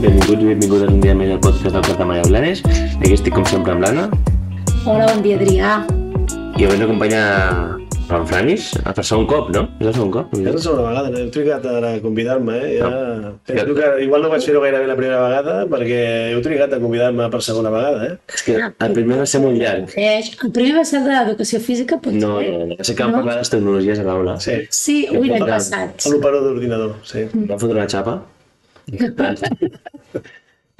benvinguts i benvingudes un dia més al podcast del Cort de Maria Blanes. Aquí estic com sempre amb l'Anna Hola, bon dia, Adrià. i avui ens acompanya en Franis a per segon cop, no? És el segon cop? És la segona vegada, heu trigat a convidar-me, eh? Ja... No. Penso que igual no vaig fer-ho gairebé la primera vegada, perquè heu trigat a convidar-me per segona vegada, eh? És que el primer va ser molt llarg. El primer va ser d'educació física, potser? No, no, no. Va ser que vam parlar de les tecnologies a l'aula. Sí, Sí, ui, l'any Total. passat. a l'operador d'ordinador, sí. Va fotre una xapa.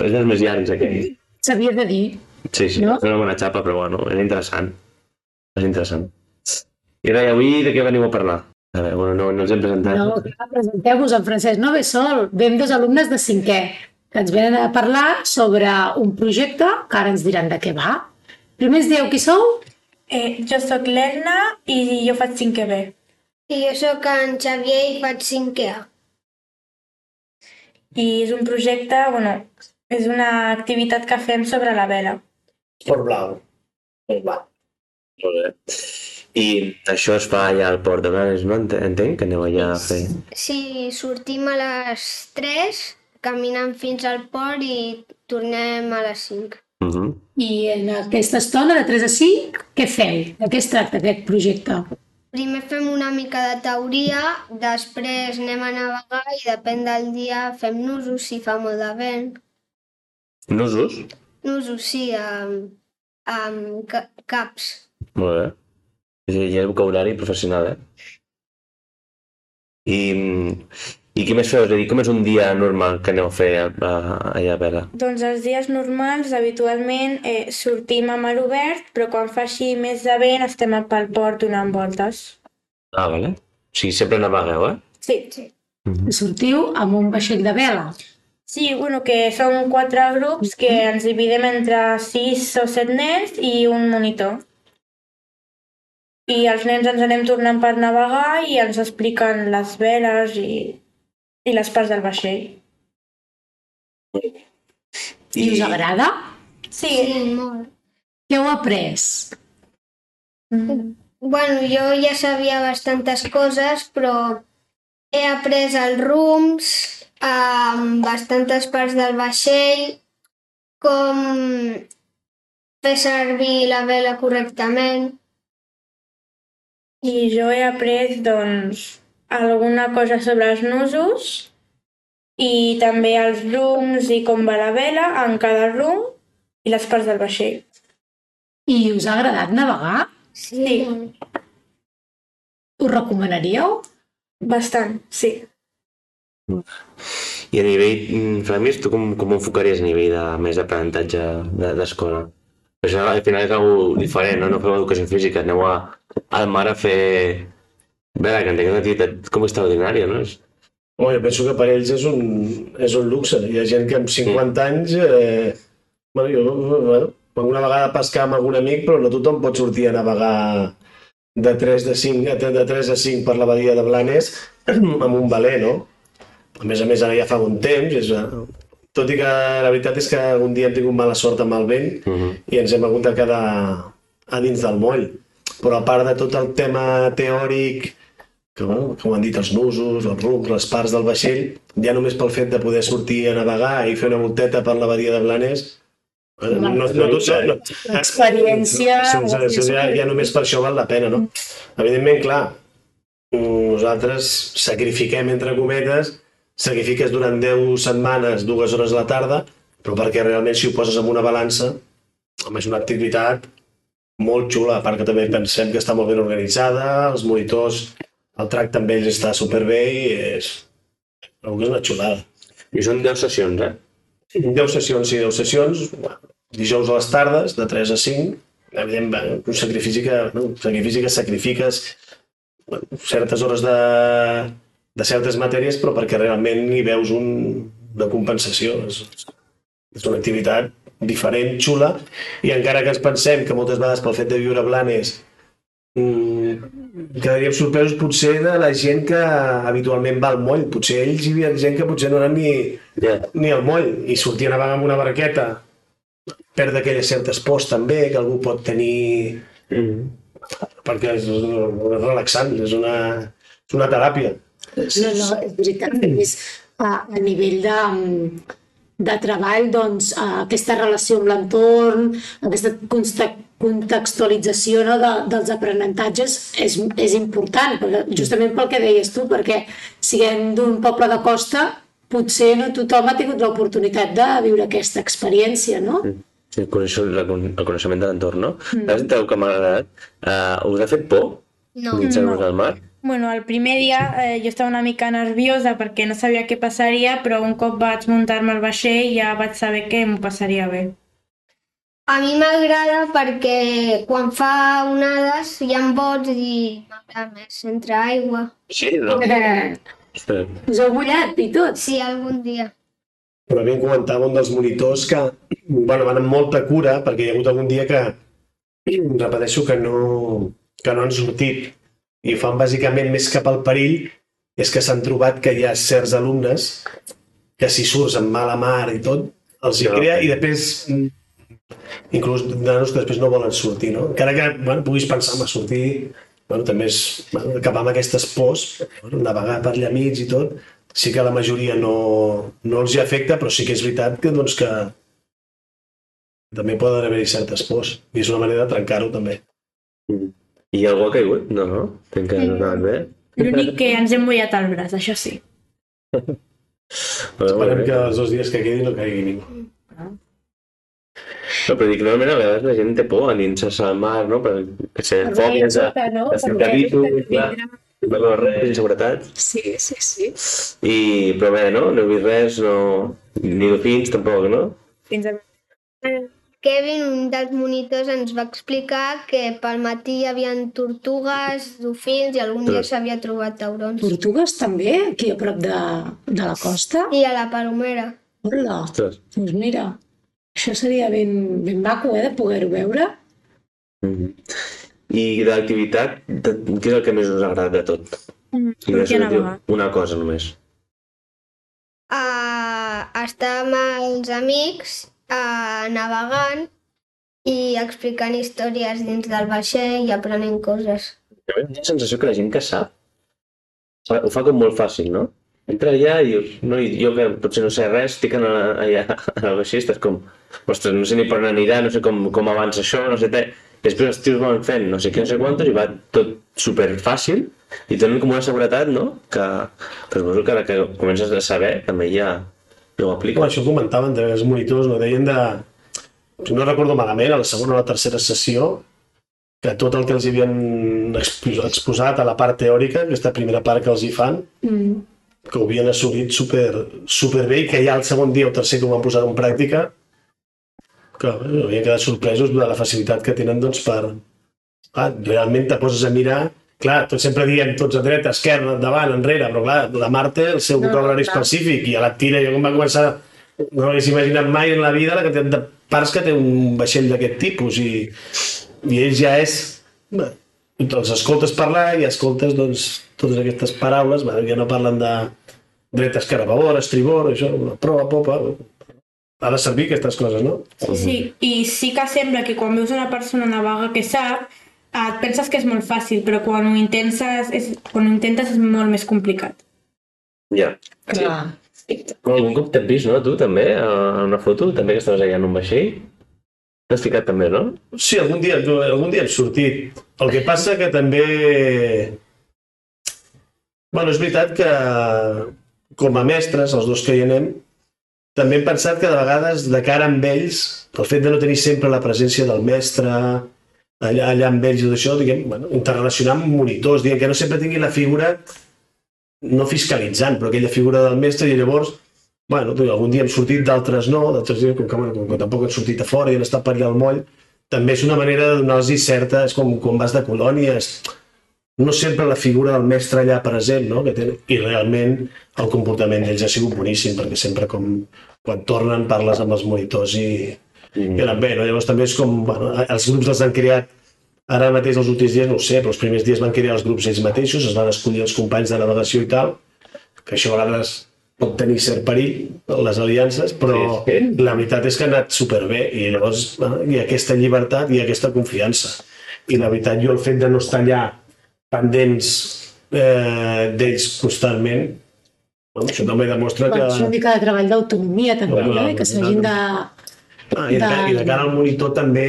Però és més llargs, aquell. S'havia de dir. Sí, sí, No? no? una bona xapa, però bueno, era interessant. És interessant. I res, avui de què veniu a parlar? A veure, bueno, no, no els hem presentat. No, clar, presenteu-vos, en Francesc no ve sol. Vem dos alumnes de cinquè que ens venen a parlar sobre un projecte que ara ens diran de què va. Primer ens dieu qui sou? Eh, jo sóc l'Erna i jo faig 5 B. I jo sóc en Xavier i faig 5 A. I és un projecte, bueno, és una activitat que fem sobre la vela. Port Blau. Molt bé. I això es fa allà al Port de Blanes, no? Ent- Entenc que aneu allà a fer... Sí, sortim a les 3, caminem fins al port i tornem a les 5. Uh -huh. I en aquesta estona, de 3 a 5, què feu? De què es tracta aquest projecte? Primer fem una mica de teoria, després anem a navegar i depèn del dia fem nusos si fa molt de vent. Nusos? Nusos, sí, amb, amb ca- caps. Molt bé. Hi ha vocabulari professional, eh? I, I què més feu? És a dir, com és un dia normal que aneu a fer a, a, allà a Vela? Doncs els dies normals, habitualment, eh, sortim a mar obert, però quan fa així més de vent estem pel port donant voltes. Ah, vale. O sigui, sempre navegueu, eh? Sí. Sí. Sortiu amb un vaixell de vela. Sí, bueno, que som quatre grups que ens dividim entre sis o set nens i un monitor. I els nens ens anem tornant per navegar i ens expliquen les veles i, i les parts del vaixell. I us agrada? Sí, Sí, molt. Què heu après? mm, Bueno, jo ja sabia bastantes coses, però he après els rums, amb bastantes parts del vaixell, com fer servir la vela correctament. i jo he après, doncs, alguna cosa sobre els nusos i també els rums i com va la vela en cada rum i les parts del vaixell. I us ha agradat navegar? Sí. Us recomanaríeu? Bastant, sí. I a nivell, mm, Framis, tu com, com ho enfocaries a nivell de més d'aprenentatge de- d'escola? Això al final és algo diferent, no? No feu educació física, aneu a, al mar a fer... Bé, que entenc una activitat com extraordinària, no? És... Home, jo penso que per ells és un, és un luxe. Hi ha gent que amb 50 anys... Eh, bueno, jo bueno, venc una vegada a pescar amb algun amic, però no tothom pot sortir a navegar de 3 de 5, a- de 3 a 5 per la badia de Blanes amb un valer, no? A més a més, ara ja fa un temps, és, eh, tot i que la veritat és que un dia hem tingut mala sort amb el vent Uh -huh. i ens hem hagut de quedar a dins del moll. Però a part de tot el tema teòric, que, com han dit, els nusos, els rums, les parts del vaixell, ja només pel fet de poder sortir a navegar i fer una volteta per la badia de Blanes, eh, no, no, no, no, no, Experiència... Això, això, això ja, ja només per això val la pena, no? Evidentment, clar, nosaltres sacrifiquem, entre cometes, sacrifiques durant 10 setmanes, dues hores a la tarda, però perquè realment si ho poses en una balança, home, és una activitat molt xula, a part que també pensem que està molt ben organitzada, els monitors, el tracte amb ells està superbé i és, trobo que és una xulada. I són 10 sessions, eh? 10 sessions, sí, 10 sessions, dijous a les tardes, de 3 a 5, evident, bé, un sacrifici que, no, un sacrifici que sacrifiques bueno, certes hores de, de certes matèries, però perquè realment hi veus un, una compensació. És, és una activitat diferent, xula, i encara que ens pensem que moltes vegades pel fet de viure a Blanes quedaríem sorpresos potser de la gent que habitualment va al moll. Potser ells hi havia gent que potser no eren ni, Ja. ni al moll i sortir a navegar amb una barqueta perd aquelles certes pors també que algú pot tenir Mm -hmm. perquè és, és relaxant, és una, és una teràpia. No, no, és veritat. A més, a, a nivell de, de treball doncs, aquesta relació amb l'entorn, aquesta consta- contextualització no, de, dels aprenentatges és, és important, perquè, justament pel que deies tu, perquè siguem d'un poble de costa, potser no tothom ha tingut l'oportunitat de viure aquesta experiència, no? Sí, el coneixement, el coneixement de l'entorn, no? Mm. Saps el que m'ha agradat? Uh, us ha fet por No. mitjar-vos al mar? Bueno, el primer dia eh, jo estava una mica nerviosa perquè no sabia què passaria, però un cop vaig muntar-me al vaixell ja vaig saber que m'ho passaria bé. A mi m'agrada perquè quan fa onades hi ha bots i m'agrada més entre aigua. Sí, no? Eh, us heu mullat i tot? Sí, algun dia. Però a mi em comentava un dels monitors que bueno, van amb molta cura perquè hi ha hagut algun dia que repeteixo que no, que no han sortit i ho fan bàsicament més cap al perill és que s'han trobat que hi ha certs alumnes que si surts amb mala mar i tot els hi Ja. crea i després inclús nanos que després no volen sortir no? encara que bueno, puguis pensar en sortir bueno, també és bueno, acabar amb aquestes pors bueno, navegar per allà mig i tot sí que la majoria no, no els hi afecta, però sí que és veritat que, doncs, que també poden haver-hi certes pors. I és una manera de trencar-ho, també. I algú ha caigut? No, no? Tinc que no anat bé. L'únic que ens hem mullat el braç, això sí. Bueno, Esperem que els dos dies que quedin no caigui ningú. No, però dic, normalment a vegades la gent té por a ninxar-se al mar, no? Per, que sé, fòbies, de, no? de clar. de veure res, inseguretat. Sí, sí, sí. I, però bé, no? No he vist res, no... Ni dofins, tampoc, no? Fins a... Kevin, un dels monitors, ens va explicar que pel matí hi havia tortugues, dofins i algun dia s'havia trobat taurons. Tortugues també, aquí a prop de, de la costa? I a la Palomera. Hola, Ostres. doncs mira, això seria ben, ben maco, eh, de poder-ho veure. Mhm. I de l'activitat, de- què és el que més us agrada de tot? Mm, sortir a de una cosa només. Uh, estar amb els amics uh, navegant i explicant històries dins del vaixell i aprenent coses. Tinc la sensació que la gent que sap ho fa com molt fàcil, no? Entra allà i dius, no, i jo que potser no sé res, estic en la, allà al vaixell, estàs com, ostres, no sé ni per on anirà, no sé com, com avança això, no sé què. I després els tios van fent no sé què, no sé quantos, i va tot super fàcil, i tenen com una seguretat, no? Que, que suposo que ara que comences a saber, també ja, ja ho Bueno, apliques. això ho comentaven també els monitors, no? deien de... Si no recordo malament, a la segona o la tercera sessió, que tot el que els havien expo- exposat a la part teòrica, aquesta primera part que els hi fan, Mm. Que ho havien assolit super, super bé i que ja el segon dia o tercer que ho van posar en pràctica que bueno, havien quedat sorpresos de la facilitat que tenen doncs, per... Ah, realment te poses a mirar clar, tots sempre diem tots a dreta, esquerra, endavant, enrere, però clar, la Mar té el seu No, clar. específic i a la tira, jo quan va començar no hagués imaginat mai en la vida la quantitat de parts que té un vaixell d'aquest tipus i, i ell ja és bé, els escoltes parlar i escoltes doncs, totes aquestes paraules bé, ja no parlen de dreta, esquerra, babor, estribor, això, proa, popa ha de servir aquestes coses, no? Sí, i sí que sembla que quan veus una persona navegar que sap, et penses que és molt fàcil, però quan ho intentes és, quan ho intentes és molt més complicat. Ja. Sí. Clar. Algun cop t'has vist, no, tu, també, a una foto, també que estaves allà en un vaixell? T'has ficat també, no? Sí, algun dia, algun dia hem sortit. El que passa que també... Bueno, és veritat que com a mestres, els dos que hi anem, també hem pensat que de vegades, de cara amb ells, el fet de no tenir sempre la presència del mestre allà, allà amb ells i tot això, diguem, bueno, interrelacionar amb monitors, diguem, que no sempre tingui la figura no fiscalitzant, però aquella figura del mestre i llavors bueno, algun dia hem sortit, d'altres no, d'altres dies, com que, bueno, com que tampoc han sortit a fora i han estat per allà al moll, també és una manera de donar-los certa, és com quan vas de colònies, no sempre la figura del mestre allà present, no? que té, i realment el comportament d'ells ha sigut boníssim, perquè sempre com quan tornen parles amb els monitors i, Mm. i anat bé, no? llavors també és com, bueno, els grups els han creat ara mateix els últims dies, no sé, però els primers dies van crear els grups ells mateixos, es van escollir els companys de navegació i tal, que això a vegades pot tenir cert perill, les aliances, però Sí, sí. la veritat és que ha anat superbé i llavors hi ha aquesta llibertat i aquesta confiança. I la veritat, jo el fet de no estar allà pendents eh, d'ells constantment, Bueno, això també demostra que... Bueno, és una mica de treball d'autonomia també, Clar, eh? que s'hagin de... Ah, i, de, I de cara al monitor també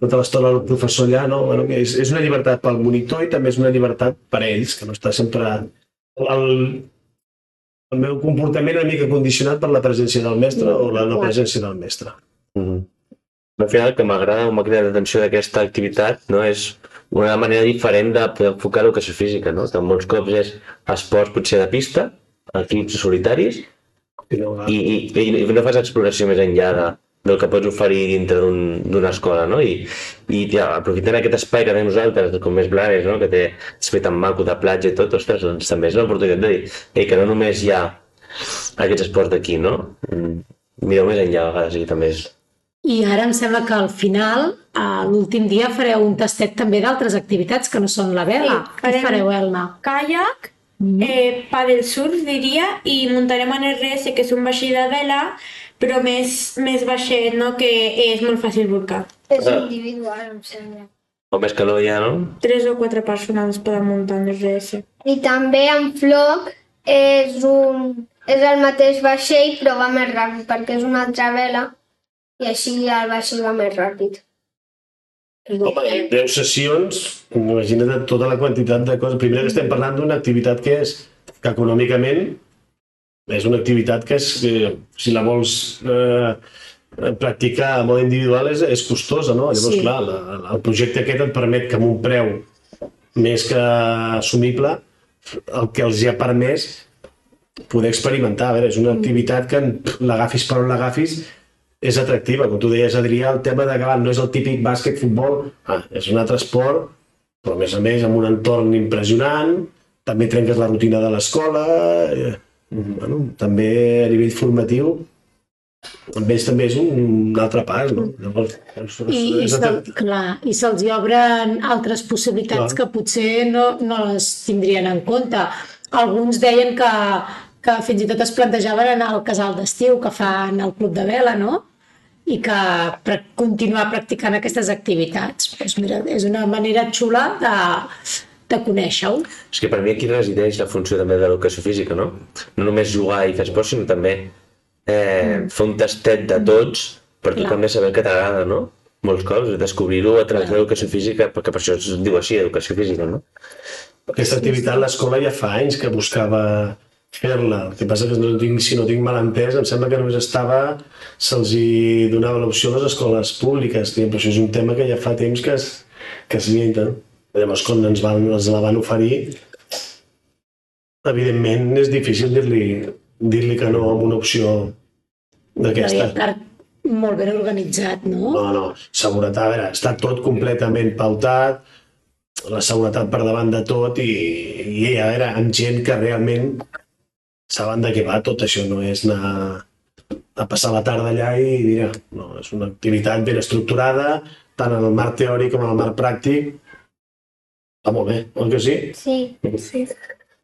tota l'estona del professor allà, no? Bueno, que és, és una llibertat pel monitor i també és una llibertat per a ells, que no està sempre... El, el meu comportament una mica condicionat per la presència del mestre o la no presència del mestre. Mm -hmm. Al final, el que m'agrada o m'ha cridat l'atenció d'aquesta activitat no, és una manera diferent de poder enfocar l'educació física, no? que molts cops és esports potser de pista, equips solitaris, I i, i, no fas exploració més enllà de, del que pots oferir dintre d'una un, escola, no? I, i ja, aprofitant aquest espai que tenim nosaltres, com és Blanes, no? que té espai tan maco de platja i tot, ostres, doncs també és una oportunitat de dir ei, que no només hi ha aquests esports d'aquí, no? Mm, Mireu més enllà a vegades i també és... I ara em sembla que al final, a l'últim dia, fareu un tastet també d'altres activitats que no són la vela. Sí, Què farem- fareu, Elna? Kayak, eh, paddle surf, diria, i muntarem en RS, que és un vaixell de vela, però més, més baixet, no? que és molt fàcil volcar. És Ah. individual, em sembla. O més calor ja, no? Tres o quatre persones es poden muntar en RS. I també en floc és, un, és el mateix vaixell però va més ràpid perquè és una altra vela i així el vaixell va més ràpid. Home, i 10 sessions, imagina't tota la quantitat de coses. Primer que estem parlant d'una activitat que és, que econòmicament és una activitat que és, eh, si la vols eh, practicar a mode individual és, és costosa, no? Llavors, Sí. clar, la, el projecte aquest et permet que amb un preu més que assumible, el que els hi ha permès poder experimentar. A veure, és una activitat que l'agafis per on l'agafis és atractiva. Com tu deies, Adrià, el tema de que no és el típic bàsquet, futbol, ah, és un altre esport, però a més a més amb un entorn impressionant, també trenques la rutina de l'escola, eh, bueno, també a nivell formatiu, amb ells també és un, un altre pas, no? Llavors, és, I, i, és se, atractiu. clar, i se'ls hi obren altres possibilitats Clar. que potser no, no les tindrien en compte. Alguns deien que, que fins i tot es plantejaven anar al casal d'estiu que fan el Club de Vela, no? I que pra continuar practicant aquestes activitats. Pues mira, és una manera xula de, de conèixer-ho. És que per mi aquí resideix la funció també de l'educació física, no? No només jugar i fer esport, sinó també eh, fer un tastet de tots per tu Clar. també saber que t'agrada, no? Molts cops, descobrir-ho a través de l'educació física, perquè per això es diu així, educació física, no? Aquesta activitat l'escola ja fa anys que buscava fer-la. El que passa que no tinc, si no tinc mal entès, em sembla que només estava, se'ls hi donava l'opció a les escoles públiques, però això és un tema que ja fa temps que es, que es lluita. Llavors, quan ens, van, ens la van oferir, evidentment és difícil dir-li dir-li que no amb una opció d'aquesta. Molt ben organitzat, no? No, no, seguretat, a veure, està tot completament pautat, la seguretat per davant de tot i, i a veure, amb gent que realment saben de què va tot això, no és anar a passar la tarda allà i mira, no, és una activitat ben estructurada, tant en el marc teòric com en el marc pràctic. Està molt bé, oi que sí? Sí. Sí.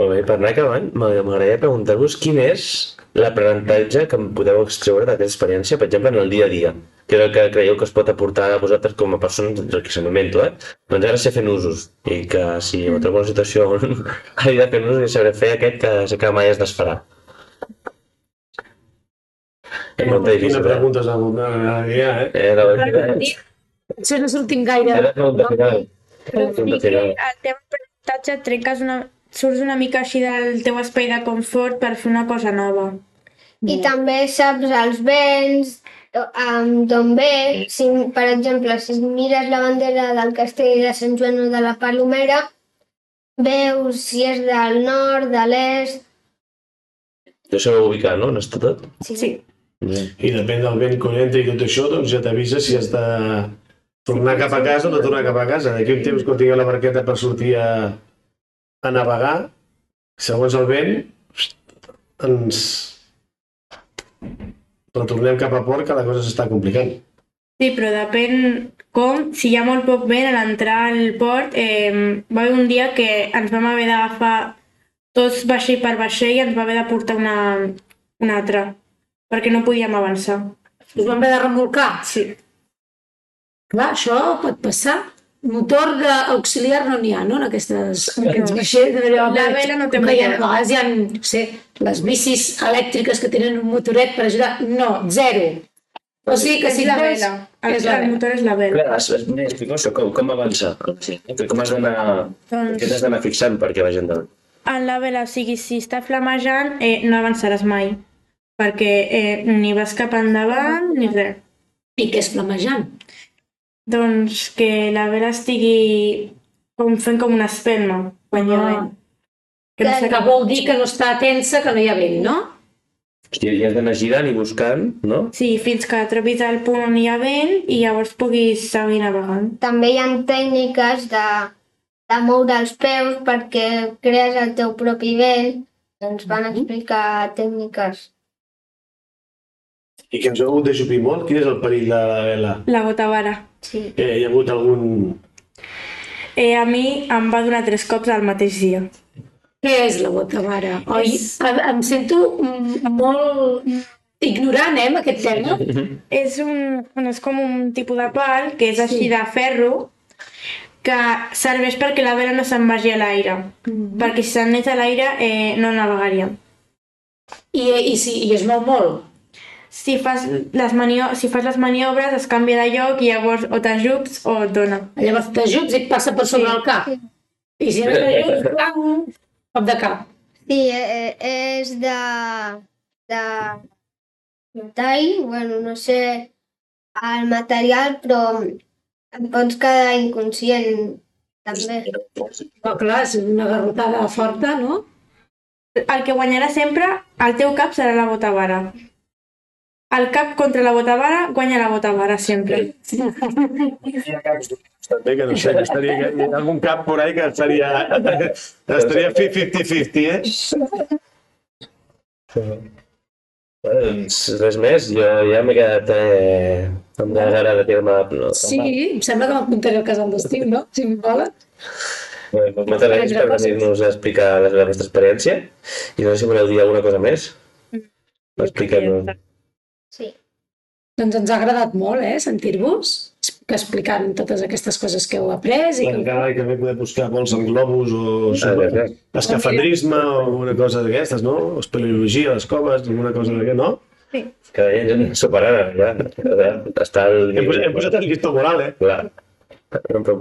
Molt bé, per anar acabant, m'agradaria preguntar-vos quin és l'aprenentatge que em podeu extreure d'aquesta experiència, per exemple, en el dia a dia. Què és el que creieu que es pot aportar a vosaltres com a persones, del que se m'invento, eh? Doncs ara sé fent usos, i que si em trobo una situació on he de fer un ús, ja sabré fer aquest que sé que mai es desfarà. És molt Quina difícil, eh? pregunta s'ha eh? Eh, la veritat, Potser no sortim gaire. era la pregunta final. Però sí que el teu aprenentatge trenques una... surts una mica així del teu espai de confort per fer una cosa nova. I també saps els vents, um, d'on ve. Si, per exemple, si mires la bandera del castell de Sant Joan o de la Palomera, veus si és del nord, de l'est... Jo sabeu ubicar, no? No està tot? Sí. Sí. I depèn del vent corrent i tot això, doncs ja t'avisa si has de tornar cap a casa o no tornar cap a casa. D'aquí un temps, quan tingueu la barqueta per sortir a, a navegar, segons el vent, ens retornem cap a port, que la cosa s'està complicant. Sí, però depèn com, si hi ha molt poc vent a l'entrar al port, eh, va haver un dia que ens vam haver d'agafar tots vaixell per vaixell i ens va haver de portar una, una altra, perquè no podíem avançar. Us vam haver de remolcar. Sí. Clar, això pot passar. Motor d'auxiliar no n'hi ha, no? En aquestes, en aquests vaixells. La vela no té que hi ha, a vegades hi ha, no sé, les bicis elèctriques que tenen un motoret per ajudar. No, zero. O sigui que és si la vela. El, és la el vela. motor és la vela. Clar, es- es- explica això, com, com avança? Com has d'anar... Doncs- Què t'has d'anar fixant perquè vagi endavant? En la vela, o sigui, si està flamejant, eh, no avançaràs mai. Perquè eh, ni vas cap endavant ni res. I què és flamejant? Doncs que la vela estigui com fent com una espelma quan hi ha Ah. vent. Que no Clar, Que vol dir que no està tensa, que no hi ha vent, no? Hòstia, i has d'anar girant i buscant, no? Sí, fins que trobis el punt on hi ha vent i llavors puguis seguir navegant. També hi ha tècniques de, de moure els peus perquè crees el teu propi vent. Ens van explicar tècniques. I que ens heu hagut d'ajupir molt? Quin és el perill de la vela? La gota vara. Sí. Eh, hi ha hagut algun... Eh, a mi em va donar tres cops al mateix dia. Què és la botavara? Oi, em, em sento mm, molt ignorant, eh, amb aquest tema. És, un, bueno, és com un tipus de pal que és així de ferro que serveix perquè la vela no se'n vagi a l'aire. Perquè si s'anés a l'aire eh, no navegaríem. I, i, si, I es mou molt. Si fas, les manio si fas les maniobres es canvia de lloc i llavors o t'ajups o et dona. Llavors t'ajuts i et passa per sobre Sí. el cap. I si no t'ajuts, clam, cop de cap. Sí, eh, és de... de metall, bueno, no sé el material, però et pots quedar inconscient també. Però clar, és una garrotada forta, no? El que guanyarà sempre, el teu cap serà la botavara. El cap contra la botavara guanya la botavara sempre. També que no sé, que estaria, que hi ha algun cap por ahí que estaria, estaria 50-50, eh? Bueno, doncs res més, jo ja m'he quedat eh, amb ganes ara de tirar-me... No, Sí, em sembla que m'apuntaré al casal d'estiu, no? Si em volen. Bueno, doncs moltes gràcies per venir-nos a explicar la, la vostra experiència. I no sé si voleu dir alguna cosa més. Explicar-nos. Sí. Doncs ens ha agradat molt, eh, sentir-vos que explicant totes aquestes coses que heu après i que... Encara que també poder buscar vols en globus o Ah, gràcies. escafandrisme o alguna cosa d'aquestes, no? Espeleologia, les coves, alguna cosa d'aquest, no? Que ja ens hem de superar, ja. Està al Hem posat, hem posat el llistó moral, eh? Clar. Però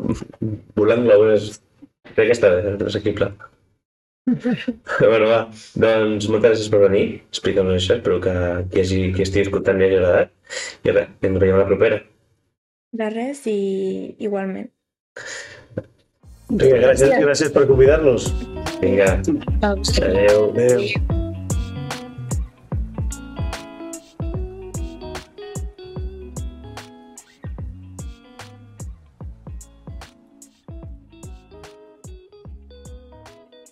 volant globus és... Crec que està bé, és assequible. bueno, va, doncs moltes gràcies per venir, explicar-nos això, espero que qui, hagi, qui estigui escoltant li hagi agradat. I res, ens veiem a la propera. De res i igualment. Vinga, gràcies, gràcies per convidar-nos. Vinga, Au, adeu. Adéu.